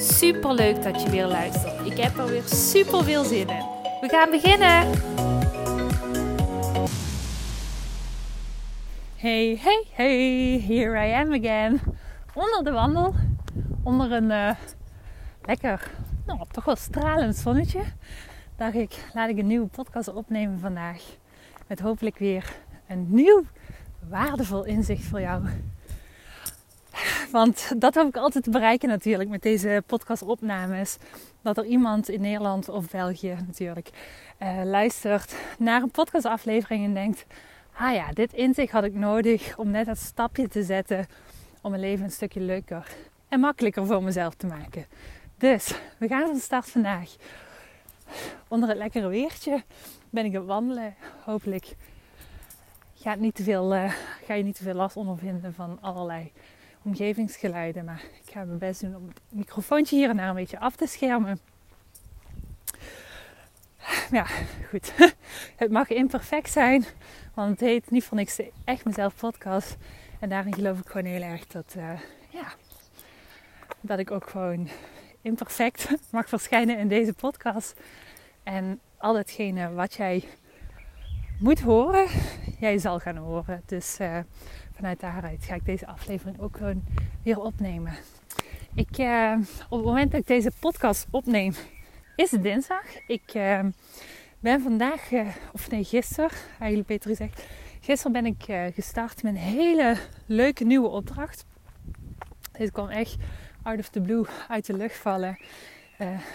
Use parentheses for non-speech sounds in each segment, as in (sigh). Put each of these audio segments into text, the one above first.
Super leuk dat je weer luistert. Ik heb er weer super veel zin in. We gaan beginnen. Hey, hey, hey, here I am again. Onder de wandel, onder een uh, lekker, nou toch wel stralend zonnetje. Dacht ik, laat ik een nieuwe podcast opnemen vandaag. Met hopelijk weer een nieuw waardevol inzicht voor jou. (laughs) Want dat hoop ik altijd te bereiken natuurlijk met deze podcastopnames. Dat er iemand in Nederland of België natuurlijk uh, luistert naar een podcastaflevering en denkt... Ah ja, dit inzicht had ik nodig om net dat stapje te zetten om mijn leven een stukje leuker en makkelijker voor mezelf te maken. Dus, we gaan van start vandaag. Onder het lekkere weertje ben ik aan het wandelen. Hopelijk gaat niet te veel, uh, ga je niet te veel last ondervinden van allerlei omgevingsgeluiden. Maar ik ga mijn best doen om het microfoontje hier en daar een beetje af te schermen. Ja, goed. (laughs) Het mag imperfect zijn, want het heet niet voor niks de Echt Mezelf podcast. En daarin geloof ik gewoon heel erg dat, uh, ja, dat ik ook gewoon imperfect (laughs) mag verschijnen in deze podcast. En al datgene wat jij moet horen, jij zal gaan horen. Dus uh, vanuit daaruit ga ik deze aflevering ook gewoon weer opnemen. Ik, uh, op het moment dat ik deze podcast opneem, is het dinsdag. Ik uh, ben vandaag, of nee, gisteren, eigenlijk beter gezegd, gisteren ben ik gestart met een hele leuke nieuwe opdracht. Dit kwam echt out of the blue uit de lucht vallen.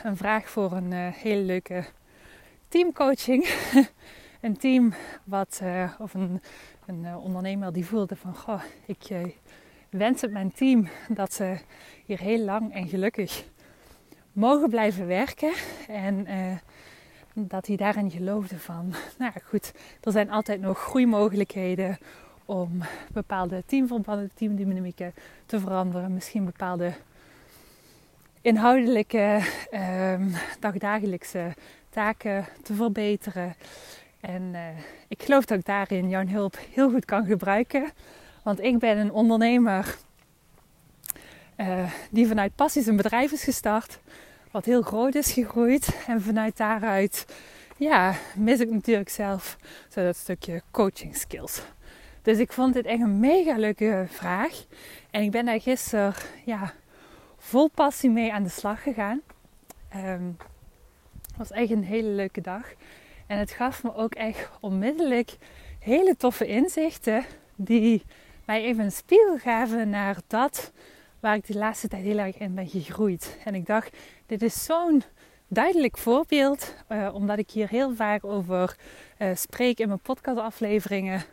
een vraag voor een hele leuke teamcoaching. (laughs) een team wat, of een een uh, ondernemer die voelde van, goh, ik uh, wens het mijn team dat ze hier heel lang en gelukkig mogen blijven werken. En dat hij daarin geloofde van, nou goed, er zijn altijd nog groeimogelijkheden om bepaalde teamverbanden, teamdynamieken te veranderen. Misschien bepaalde inhoudelijke, um, dagdagelijkse taken te verbeteren. En uh, ik geloof dat ik daarin jouw hulp heel goed kan gebruiken. Want ik ben een ondernemer uh, die vanuit passie zijn bedrijf is gestart. Wat heel groot is gegroeid. En vanuit daaruit ja, mis ik natuurlijk zelf zo dat stukje coaching skills. Dus ik vond dit echt een mega leuke vraag. En ik ben daar gisteren ja, vol passie mee aan de slag gegaan. Um, het was echt een hele leuke dag. En het gaf me ook echt onmiddellijk hele toffe inzichten die mij even een spiegel gaven naar dat waar ik de laatste tijd heel erg in ben gegroeid. En ik dacht, dit is zo'n duidelijk voorbeeld, uh, omdat ik hier heel vaak over uh, spreek in mijn podcastafleveringen.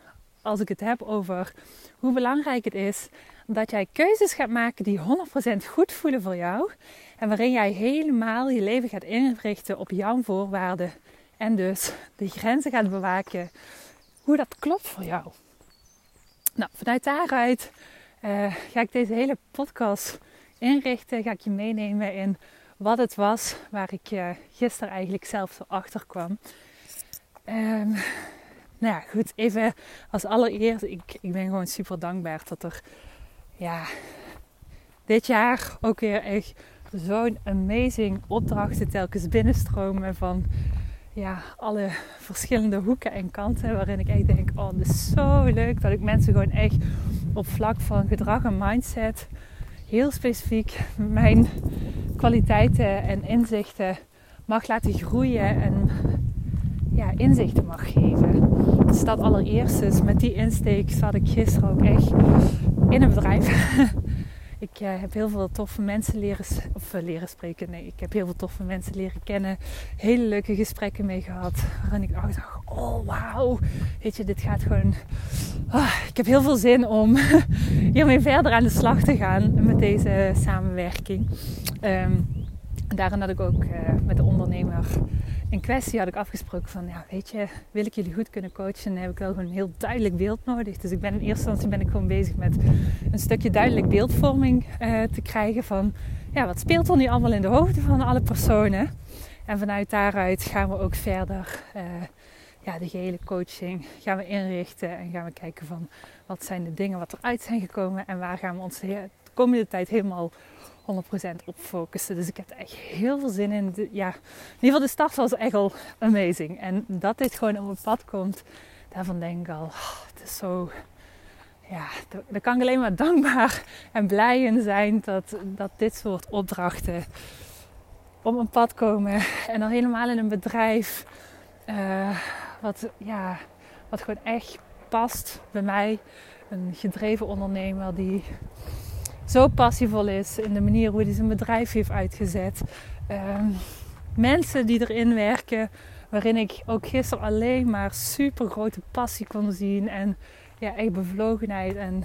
Als ik het heb over hoe belangrijk het is dat jij keuzes gaat maken die 100% goed voelen voor jou. En waarin jij helemaal je leven gaat inrichten op jouw voorwaarden en dus de grenzen gaat bewaken. Hoe dat klopt voor jou. Nou, vanuit daaruit uh, ga ik deze hele podcast inrichten. Ga ik je meenemen in wat het was waar ik uh, gisteren eigenlijk zelf zo achter kwam. Um, nou ja, goed, even als allereerst. Ik, ik ben gewoon super dankbaar dat er ja, dit jaar ook weer echt zo'n amazing opdrachten telkens binnenstromen van ja, alle verschillende hoeken en kanten. Waarin ik echt denk, oh, het is zo leuk dat ik mensen gewoon echt op vlak van gedrag en mindset heel specifiek mijn kwaliteiten en inzichten mag laten groeien en ja, inzichten mag geven. Dus dat allereerst dus met die insteek zat ik gisteren ook echt in een bedrijf (laughs) Ik uh, heb heel veel toffe mensen leren, of, uh, leren spreken. Nee, ik heb heel veel toffe mensen leren kennen. Hele leuke gesprekken mee gehad. Waarin ik dacht, oh wauw. Weet je, dit gaat gewoon... Oh, ik heb heel veel zin om (laughs) hiermee verder aan de slag te gaan met deze samenwerking. Um, daarin had ik ook uh, met de ondernemer in kwestie had ik afgesproken van, ja, weet je, wil ik jullie goed kunnen coachen, dan heb ik wel gewoon een heel duidelijk beeld nodig. Dus ik ben in eerste instantie ben ik gewoon bezig met een stukje duidelijk beeldvorming uh, te krijgen van, ja, wat speelt er nu allemaal in de hoofden van alle personen? En vanuit daaruit gaan we ook verder uh, ja, de gehele coaching gaan we inrichten en gaan we kijken van wat zijn de dingen wat eruit zijn gekomen en waar gaan we ons de komende tijd helemaal 100% op focussen. Dus ik heb er echt heel veel zin in. De, ja, in ieder geval de start was echt al amazing. En dat dit gewoon op het pad komt, daarvan denk ik al, oh, het is zo... Ja, daar kan ik alleen maar (laughs) dankbaar en blij in zijn dat, dat dit soort opdrachten op een pad komen. En dan helemaal in een bedrijf uh, wat, ja, wat gewoon echt past bij mij. Een gedreven ondernemer die zo passievol is in de manier hoe hij zijn bedrijf heeft uitgezet. Ehm, mensen die erin werken, waarin ik ook gisteren alleen maar super grote passie kon zien. En ja, echt bevlogenheid en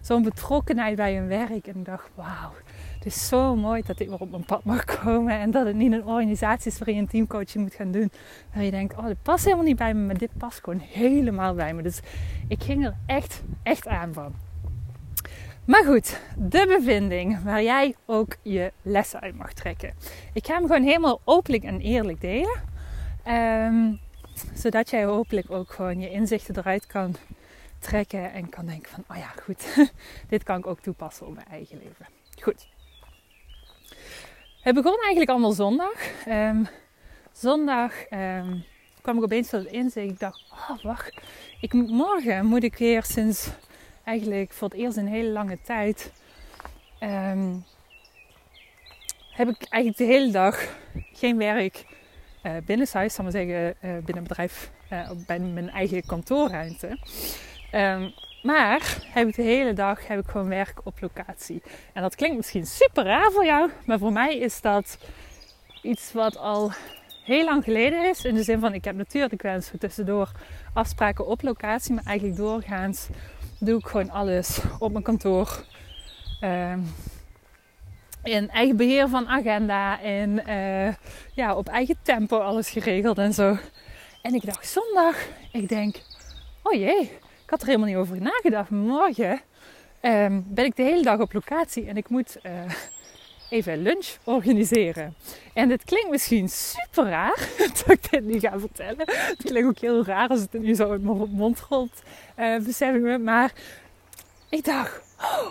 zo'n betrokkenheid bij hun werk. En ik dacht, wauw, het is zo mooi dat ik weer op mijn pad mag komen. En dat het niet een organisatie is waarin je een teamcoaching moet gaan doen. Waar je denkt, oh, dit past helemaal niet bij me, maar dit past gewoon helemaal bij me. Dus ik ging er echt, echt aan van. Maar goed, de bevinding waar jij ook je lessen uit mag trekken. Ik ga hem gewoon helemaal openlijk en eerlijk delen. Ehm, zodat jij hopelijk ook gewoon je inzichten eruit kan trekken en kan denken van, oh ja, goed, (laughs) dit kan ik ook toepassen op mijn eigen leven. Goed. Het begon eigenlijk allemaal zondag. Ehm, zondag um, kwam ik opeens tot het inzicht. Ik dacht, oh wacht, ik, morgen moet ik weer sinds eigenlijk voor het eerst in een hele lange tijd um, heb ik eigenlijk de hele dag geen werk uh, binnenshuis, zal maar zeggen, uh, binnen een bedrijf, uh, bij mijn eigen kantoorruimte. Um, maar heb ik de hele dag heb ik gewoon werk op locatie. En dat klinkt misschien super raar voor jou, maar voor mij is dat iets wat al heel lang geleden is. In de zin van, ik heb natuurlijk wel eens tussendoor afspraken op locatie, maar eigenlijk doorgaans doe ik gewoon alles op mijn kantoor. Uh, in eigen beheer van agenda en uh, ja, op eigen tempo alles geregeld en zo. En ik dacht zondag, ik denk, oh jee, ik had er helemaal niet over nagedacht. Morgen um, ben ik de hele dag op locatie en ik moet uh, even lunch organiseren. En dit klinkt misschien super raar (laughs) dat ik dit nu ga vertellen. Het klinkt ook heel raar als het nu zo uit mijn mond rolt, uh, besef ik me. Maar ik dacht, oh,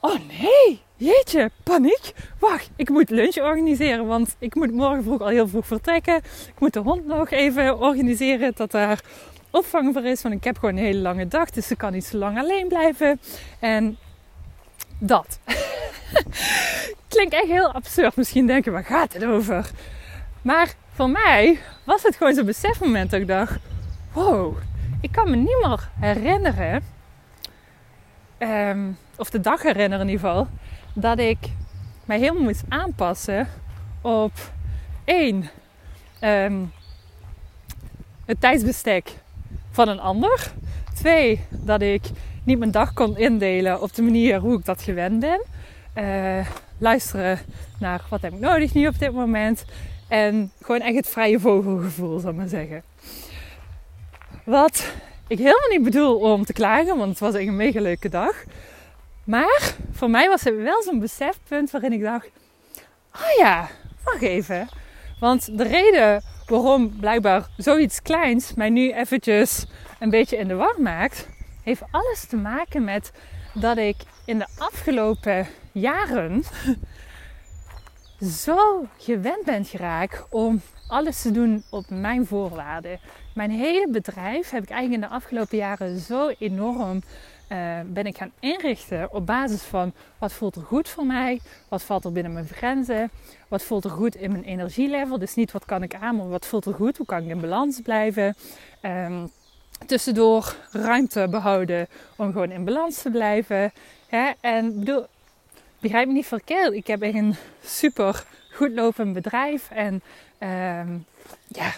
oh nee, jeetje, paniek. Wacht, ik moet lunch organiseren, want ik moet morgen vroeg al heel vroeg vertrekken. Ik moet de hond nog even organiseren dat daar opvang voor is. Want ik heb gewoon een hele lange dag, dus ze kan niet zo lang alleen blijven. En dat. (laughs) Klinkt echt heel absurd. Misschien denken, waar gaat het over? Maar voor mij was het gewoon zo'n besefmoment dat ik dacht... Wow, ik kan me niet meer herinneren... Um, of de dag herinneren in ieder geval... Dat ik mij helemaal moest aanpassen op één... Um, het tijdsbestek van een ander. Twee, dat ik niet mijn dag kon indelen op de manier hoe ik dat gewend ben. Uh, luisteren naar wat heb ik nodig nu op dit moment. En gewoon echt het vrije vogelgevoel, zal ik maar zeggen. Wat ik helemaal niet bedoel om te klagen, want het was echt een mega leuke dag. Maar voor mij was het wel zo'n besefpunt waarin ik dacht: oh ja, wacht even. Want de reden waarom blijkbaar zoiets kleins mij nu eventjes een beetje in de war maakt, heeft alles te maken met dat ik in de afgelopen jaren zo gewend ben geraakt om alles te doen op mijn voorwaarden. Mijn hele bedrijf heb ik eigenlijk in de afgelopen jaren zo enorm uh, ben ik gaan inrichten op basis van wat voelt er goed voor mij, wat valt er binnen mijn grenzen, wat voelt er goed in mijn energielevel. Dus niet wat kan ik aan, maar wat voelt er goed, hoe kan ik in balans blijven. Um, tussendoor ruimte behouden om gewoon in balans te blijven. Hè? En bedoel, begrijp me niet verkeerd, ik heb echt een super goed lopend bedrijf en um, ja,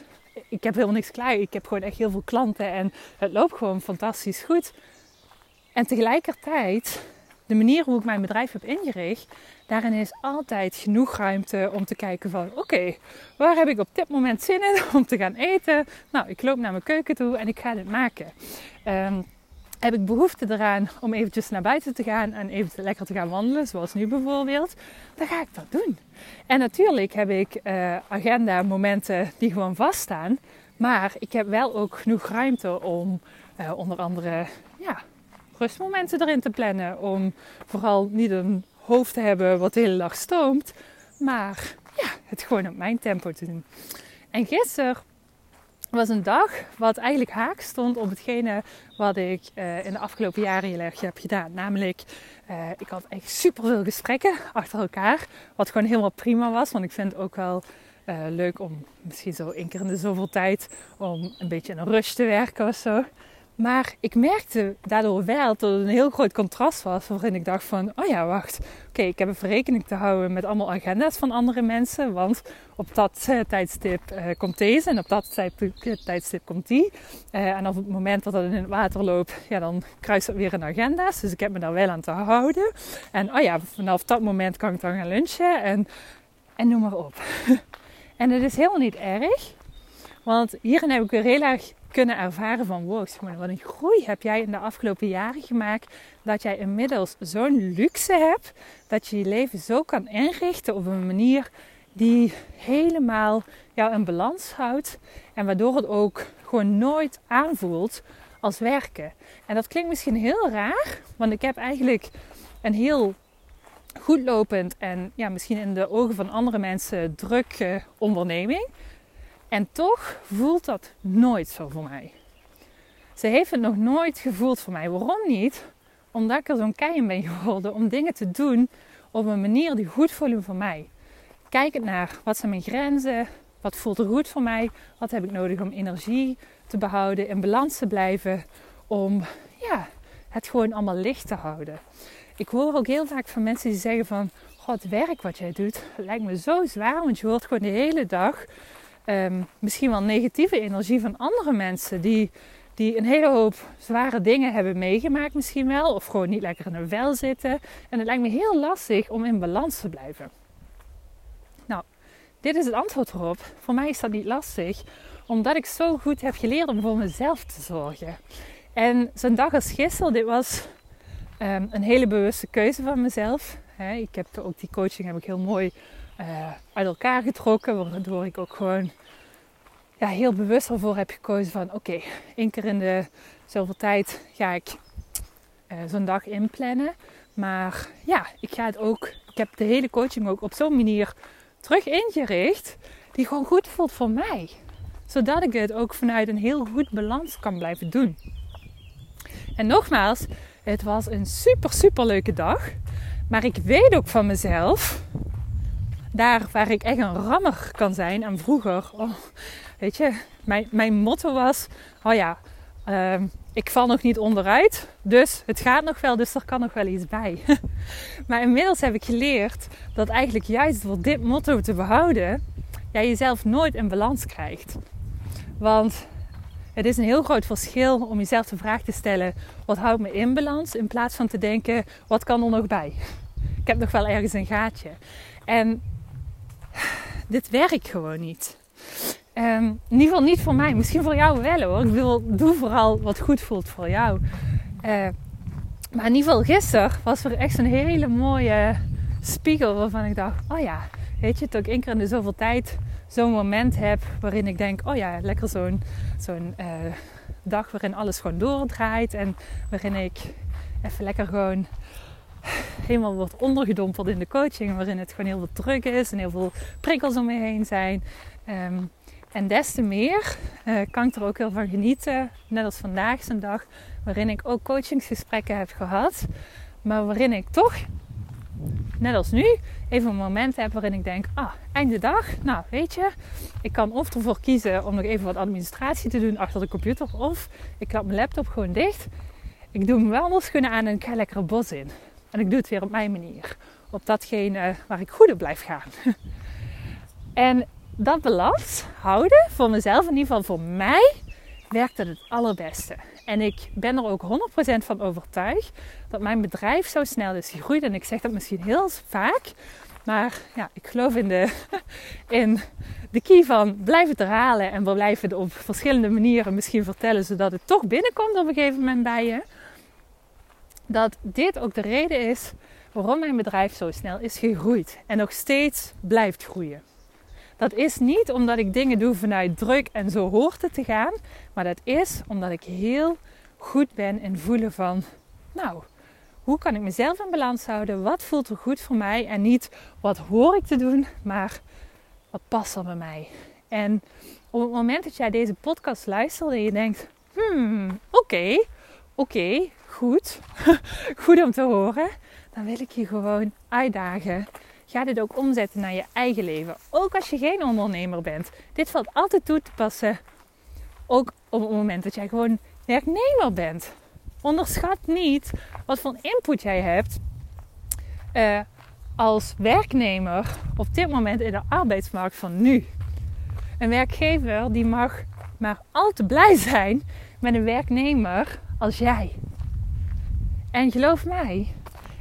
ik heb helemaal niks klaar. Ik heb gewoon echt heel veel klanten en het loopt gewoon fantastisch goed. En tegelijkertijd, de manier hoe ik mijn bedrijf heb ingericht, Daarin is altijd genoeg ruimte om te kijken van oké, waar heb ik op dit moment zin in om te gaan eten? Nou, ik loop naar mijn keuken toe en ik ga dit maken. Um, heb ik behoefte eraan om eventjes naar buiten te gaan en even lekker te gaan wandelen, zoals nu bijvoorbeeld, dan ga ik dat doen. En natuurlijk heb ik uh, agenda momenten die gewoon vaststaan, maar ik heb wel ook genoeg ruimte om uh, onder andere ja, rustmomenten erin te plannen. Om vooral niet een hoofd te hebben wat de hele dag stoomt, maar ja, het gewoon op mijn tempo te doen. En gisteren was een dag wat eigenlijk haak stond op hetgene wat ik uh, in de afgelopen jaren heel erg heb gedaan. Namelijk, uh, ik had echt super veel gesprekken achter elkaar. Wat gewoon helemaal prima was. Want ik vind ook wel uh, leuk om misschien zo één keer in de zoveel tijd om een beetje in een rush te werken of zo. Maar ik merkte daardoor wel dat het een heel groot contrast was. Waarin ik dacht van, oh ja, wacht. Oké, ik heb een verrekening te houden met allemaal agenda's van andere mensen. Want op dat uh, tijdstip uh, komt deze en op dat tijdstip komt die. En op het moment dat dat in het water loopt, ja, dan kruist dat weer in agenda's. Dus ik heb me daar wel aan te houden. En oh ja, vanaf dat moment kan ik dan gaan lunchen en, en noem maar op. (laughs) en het is helemaal niet erg. Want hierin heb ik weer heel erg kunnen ervaren van wow, wat een groei heb jij in de afgelopen jaren gemaakt. Dat jij inmiddels zo'n luxe hebt dat je je leven zo kan inrichten op een manier die helemaal jou in balans houdt. En waardoor het ook gewoon nooit aanvoelt als werken. En dat klinkt misschien heel raar, want ik heb eigenlijk een heel goed lopend en ja, misschien in de ogen van andere mensen druk onderneming. En toch voelt dat nooit zo voor mij. Ze heeft het nog nooit gevoeld voor mij. Waarom niet? Omdat ik er zo'n kei ben geworden om dingen te doen op een manier die goed voelen voor mij. Kijkend naar wat zijn mijn grenzen, wat voelt er goed voor mij, wat heb ik nodig om energie te behouden, in balans te blijven, om ja, het gewoon allemaal licht te houden. Ik hoor ook heel vaak van mensen die zeggen van, god, werk wat jij doet lijkt me zo zwaar, want je hoort gewoon de hele dag um, misschien wel negatieve energie van andere mensen die, die een hele hoop zware dingen hebben meegemaakt misschien wel. Of gewoon niet lekker in hun vel zitten. En het lijkt me heel lastig om in balans te blijven. Nou, dit is het antwoord erop. Voor mij is dat niet lastig. Omdat ik zo goed heb geleerd om voor mezelf te zorgen. En zo'n dag als gisteren, dit was um, een hele bewuste keuze van mezelf. ik heb ook die coaching heb ik heel mooi uh, uit elkaar getrokken. Waardoor ik ook gewoon ja, heel bewust ervoor heb gekozen van oké, één keer in de zoveel tijd ga ik uh, zo'n dag inplannen. Maar ja, ik ga het ook. Ik heb de hele coaching ook op zo'n manier terug ingericht. Die gewoon goed voelt voor mij. Zodat ik het ook vanuit een heel goed balans kan blijven doen. En nogmaals, het was een super, super leuke dag. Maar ik weet ook van mezelf daar waar ik echt een rammer kan zijn. En vroeger, oh, weet je, mijn, mijn motto was: oh ja, uh, ik val nog niet onderuit. Dus het gaat nog wel, dus er kan nog wel iets bij. (laughs) maar inmiddels heb ik geleerd dat eigenlijk juist door dit motto te behouden, jij jezelf nooit in balans krijgt. Want het is een heel groot verschil om jezelf de vraag te stellen: wat houdt me in balans? In plaats van te denken: wat kan er nog bij? Ik heb nog wel ergens een gaatje. En dit werkt gewoon niet. Um, in ieder geval niet voor mij. Misschien voor jou wel hoor. Ik wil, doe vooral wat goed voelt voor jou. Uh, maar in ieder geval gisteren was er echt een hele mooie spiegel waarvan ik dacht, oh ja, weet je, ik één keer in de zoveel tijd zo'n moment heb waarin ik denk, oh ja, lekker zo'n zo'n uh, dag waarin alles gewoon doordraait en waarin ik even lekker gewoon helemaal wordt ondergedompeld in de coaching, waarin het gewoon heel veel druk is en heel veel prikkels om me heen zijn. Um, en des te meer uh, kan ik er ook heel van genieten. Net als vandaag zo'n dag waarin ik ook coachingsgesprekken heb gehad. Maar waarin ik toch, net als nu, even een moment heb waarin ik denk: ah, einde dag. Nou, weet je, ik kan of ervoor kiezen om nog even wat administratie te doen achter de computer. Of ik klap mijn laptop gewoon dicht. Ik doe mijn wandelschoenen aan en ik ga lekker bos in. En ik doe het weer op mijn manier. Op datgene waar ik goed op blijf gaan. (laughs) en dat balans houden, voor mezelf, in ieder geval voor mij, werkt het het allerbeste. En ik ben er ook 100% van overtuigd dat mijn bedrijf zo snel is gegroeid. En ik zeg dat misschien heel vaak. Maar ja, ik geloof in de, (laughs) in de key van blijf het herhalen. En we blijven het op verschillende manieren misschien vertellen. Zodat het toch binnenkomt op een gegeven moment bij je. Dat dit ook de reden is waarom mijn bedrijf zo snel is gegroeid. En nog steeds blijft groeien. Dat is niet omdat ik dingen doe vanuit druk en zo hoort het te gaan. Maar dat is omdat ik heel goed ben in voelen van, nou, hoe kan ik mezelf in balans houden? Wat voelt er goed voor mij? En niet wat hoor ik te doen, maar wat past er bij mij? En op het moment dat jij deze podcast luistert en je denkt, hmm, oké, oké, goed, (laughs) goed om te horen, dan wil ik je gewoon uitdagen Ga dit ook omzetten naar je eigen leven. Ook als je geen ondernemer bent. Dit valt altijd toe te passen. Ook op het moment dat jij gewoon werknemer bent. Onderschat niet wat voor input jij hebt uh, als werknemer op dit moment in de arbeidsmarkt van nu. Een werkgever die mag maar al te blij zijn met een werknemer als jij. En geloof mij,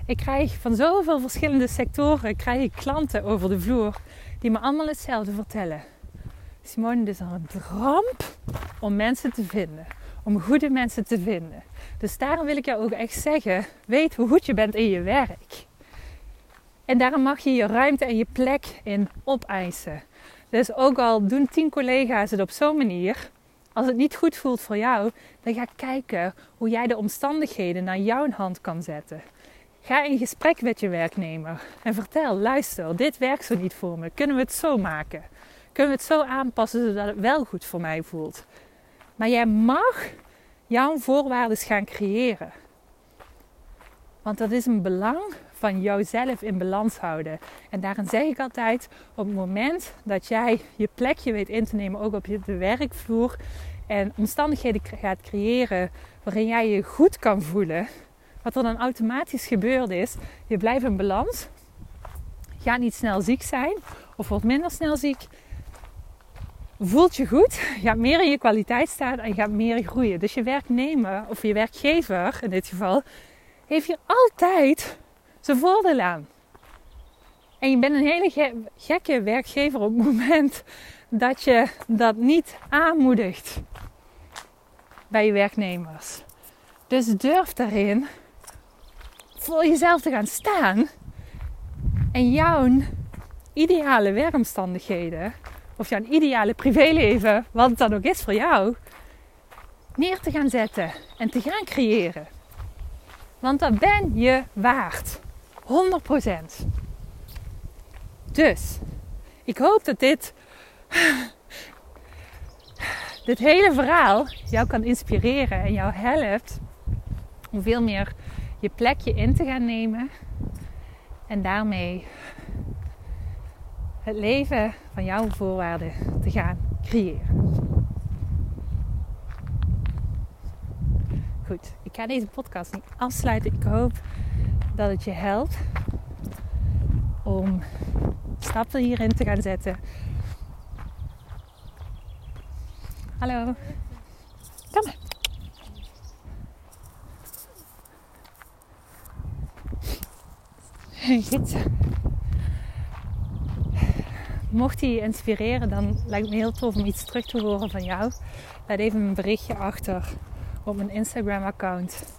ik krijg van zoveel verschillende sectoren krijg ik klanten over de vloer die me allemaal hetzelfde vertellen. Simone, het is een ramp om mensen te vinden. Om goede mensen te vinden. Dus daarom wil ik jou ook echt zeggen: weet hoe goed je bent in je werk. En daarom mag je je ruimte en je plek in opeisen. Dus ook al doen tien collega's het op zo'n manier, als het niet goed voelt voor jou, dan ga kijken hoe jij de omstandigheden naar jouw hand kan zetten. Ga in gesprek met je werknemer en vertel: luister, dit werkt zo niet voor me. Kunnen we het zo maken? Kunnen we het zo aanpassen zodat het wel goed voor mij voelt? Maar jij mag jouw voorwaarden gaan creëren. Want dat is een belang van jouzelf in balans houden. En daarin zeg ik altijd: op het moment dat jij je plekje weet in te nemen, ook op de werkvloer, en omstandigheden gaat creëren waarin jij je goed kan voelen, wat er dan automatisch gebeurd is, je blijft in balans. Gaat niet snel ziek zijn of wordt minder snel ziek. Voelt je goed, gaat meer in je kwaliteit staan en je gaat meer groeien. Dus je werknemer of je werkgever in dit geval heeft hier altijd zijn voordeel aan. En je bent een hele gekke werkgever op het moment dat je dat niet aanmoedigt bij je werknemers. Dus durf daarin voor jezelf te gaan staan en jouw ideale werkomstandigheden of jouw ideale privéleven, wat het dan ook is voor jou, neer te gaan zetten en te gaan creëren. Want dat ben je waard. 100%. Dus, ik hoop dat dit, (laughs) dit hele verhaal jou kan inspireren en jou helpt om veel meer je plekje in te gaan nemen. En daarmee het leven van jouw voorwaarden te gaan creëren. Goed, ik ga deze podcast niet afsluiten. Ik hoop dat het je helpt om stappen hierin te gaan zetten. Hallo. Kom maar. gids. Mocht hij je inspireren, dan lijkt het me heel tof om iets terug te horen van jou. Laat even een berichtje achter op mijn Instagram-account.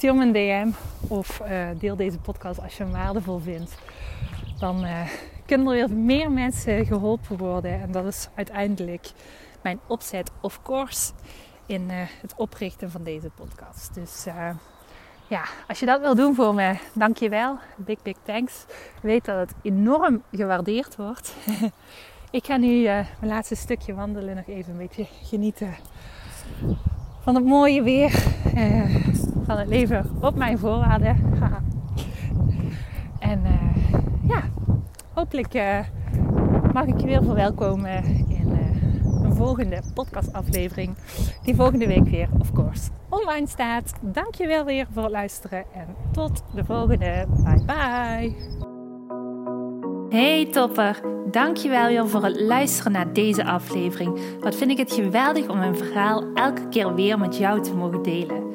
Stuur me een DM of uh, deel deze podcast als je hem waardevol vindt. Dan uh, kunnen er weer meer mensen geholpen worden. En dat is uiteindelijk mijn opzet, of course, in uh, het oprichten van deze podcast. Dus ja, als je dat wil doen voor me, dank je wel. Big, big thanks. Weet dat het enorm gewaardeerd wordt. (laughs) ik ga nu mijn laatste stukje wandelen. Nog even een beetje genieten van het mooie weer. Uh, van het leven op mijn voorwaarden. en uh, ja, hopelijk mag ik je weer verwelkomen in een volgende podcastaflevering. Die volgende week weer, of course online staat. Dankjewel weer voor het luisteren en tot de volgende. Bye bye. Hey topper, dankjewel weer voor het luisteren naar deze aflevering. Wat vind ik het geweldig om mijn verhaal elke keer weer met jou te mogen delen.